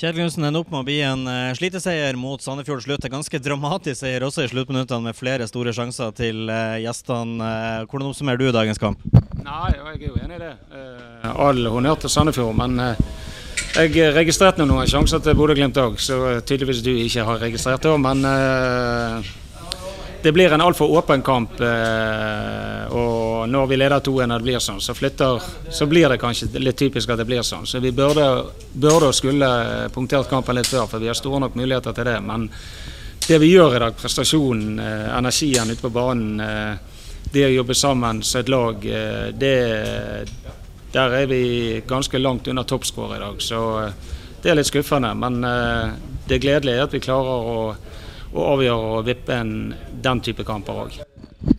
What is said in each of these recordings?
Kjetil Gunsen ender opp med å bli en uh, sliteseier mot Sandefjord slutt. En ganske dramatisk seier også i sluttminuttene med flere store sjanser til uh, gjestene. Uh, hvordan oppsummerer du dagens kamp? Nei, Jeg er jo enig i det. all honnør til Sandefjord. Men jeg registrerte noen sjanser til Bodø-Glimt òg, så tydeligvis du ikke har registrert det. Men det blir en altfor åpen kamp. og når vi leder 2-1 og det blir sånn, så, flytter, så blir det kanskje litt typisk at det blir sånn. Så vi burde, burde og skulle punktert kampen litt før, for vi har store nok muligheter til det. Men det vi gjør i dag, prestasjonen, eh, energien ute på banen, eh, det å jobbe sammen som et lag, eh, det, der er vi ganske langt under toppskåret i dag. Så det er litt skuffende. Men det gledelige er at vi klarer å, å avgjøre og vippe en, den type kamper òg.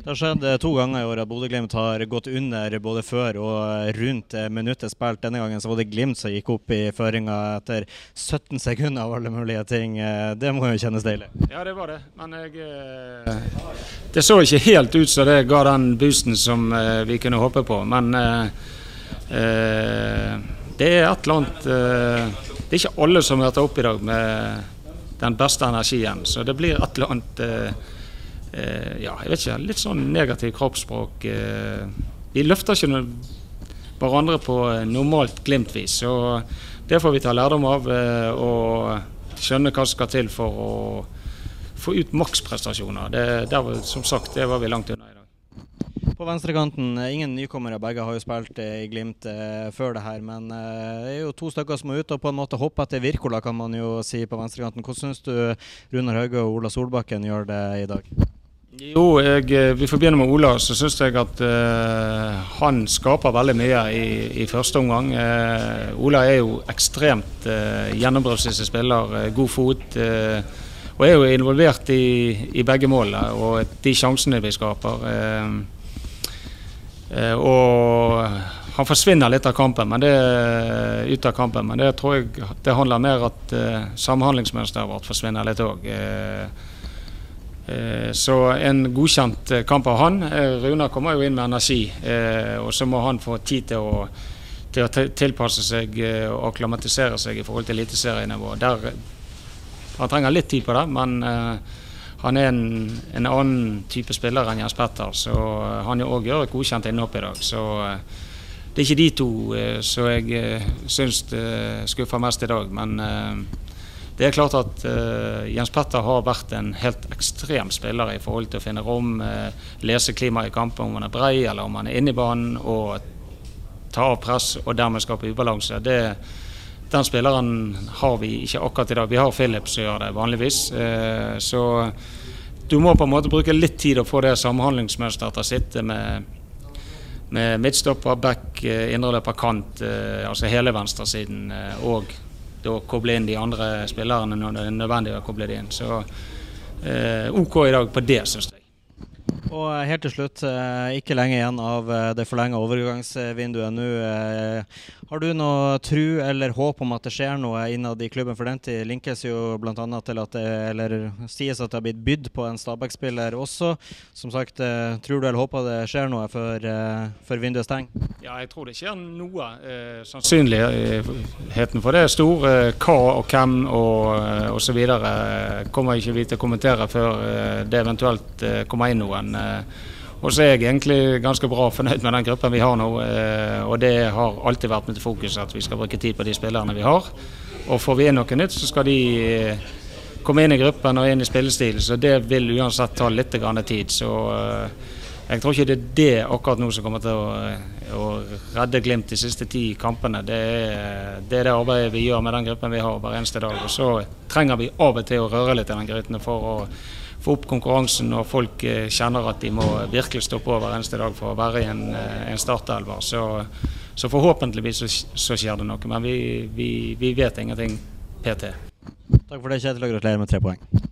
Det har skjedd eh, to ganger i år at Bodø-Glimt har gått under både før og rundt eh, minuttet spilt. Denne gangen så var det Glimt som gikk opp i føringa etter 17 sekunder av alle mulige ting. Eh, det må jo kjennes deilig? Ja, det var det. Men jeg Det så ikke helt ut som det ga den boosten som vi kunne håpe på. Men det er et eller annet Det er ikke alle som møter opp i dag med den beste energien. Så det blir et eller annet eh, ja, jeg vet ikke, litt sånn negativ kroppsspråk. Eh, vi løfter ikke noe, hverandre på eh, normalt Glimt-vis. Så det får vi ta lærdom av eh, og skjønne hva som skal til for å få ut maksprestasjoner. Det, der, som sagt, det var vi langt unna i dag. På venstrekanten, eh, ingen nykommere. Begge har jo spilt i Glimt eh, før det her. Men eh, det er jo to stykker som er ute og på en måte hopper etter Wirkola, kan man jo si på venstrekanten. Hvordan syns du Runar Hauge og Ola Solbakken gjør det i dag? Jo, jeg, eh, vi begynne med Ola. Så syns jeg at uh, han skaper veldig mye i, i første omgang. Uh, Ola er jo ekstremt uh, gjennombruddsdyktig spiller, god fot. og er jo involvert i, i begge målene og de sjansene vi skaper. og han forsvinner litt av kampen, men det, ut av kampen, men det tror jeg det handler mer at samhandlingsmønsteret vårt forsvinner litt òg. Eh, så en godkjent eh, kamp av han. Runar Runa kommer jo inn med energi, og så må han få tid til å, til å tilpasse seg og akklimatisere seg i forhold til eliteserienivå. Han trenger litt tid på det, men han er en, en, annen type spiller enn Jens Petter, så han òg gjør et godkjent innhopp i dag. Så det er ikke de to som jeg syns skuffer mest i dag. men det er klart at uh, Jens Petter har vært en helt ekstrem spiller i forhold til å finne rom, uh, lese klimaet i kampen, om han er brei eller om han er inne i banen, og ta av press og dermed skape ubalanse. Det, den spilleren har vi ikke akkurat i dag. Vi har Philip som gjør det vanligvis. Uh, så du må på en måte bruke litt tid å få det samhandlingsmønsteret til å sitte med, med midtstopper, back, indreløper, kant, altså hele venstresiden. og da koble inn de andre spillerne når det er nødvendig å koble dem inn. Så eh, OK i dag på det, syns jeg. Og eh, helt til slutt, eh, ikke lenge igjen av eh, det forlenga overgangsvinduet nå. Har du noe tru eller håp om at det skjer noe innad i klubben? For den tid linkes jo bl.a. til at det eller sies at det har blitt bydd på en Stabæk-spiller også. Som sagt, tror du eller håper det skjer noe før, før vinduet stenger? Ja, jeg tror det skjer noe. Eh, sannsynligheten for det er stor. Hva og hvem og osv. kommer ikke vi til å kommentere før det eventuelt kommer inn noen. Eh, og så er jeg egentlig ganske bra fornøyd med den gruppen vi har nå. Eh, og det har alltid vært mitt fokus at vi skal bruke tid på de spillerne vi har. Og får vi inn noe nytt, så skal de eh, komme inn i gruppen og inn i spillestil. Så det vil uansett ta litt tid. Så jeg tror ikke det er det akkurat nå som kommer til å redde Glimt de siste ti kampene. Det er, det er, det arbeidet vi gjør med den gruppen vi har hver eneste dag. Og så trenger vi av og til å røre litt i den gryten for å få opp konkurransen når folk eh, kjenner at de må virkelig stå på hver eneste dag for å være i en, eh, en startelver. Så, så, forhåpentligvis så, så, skjer det noe. Men vi, vi, vi vet ingenting PT. Takk for det, Kjetil, og gratulerer med tre poeng.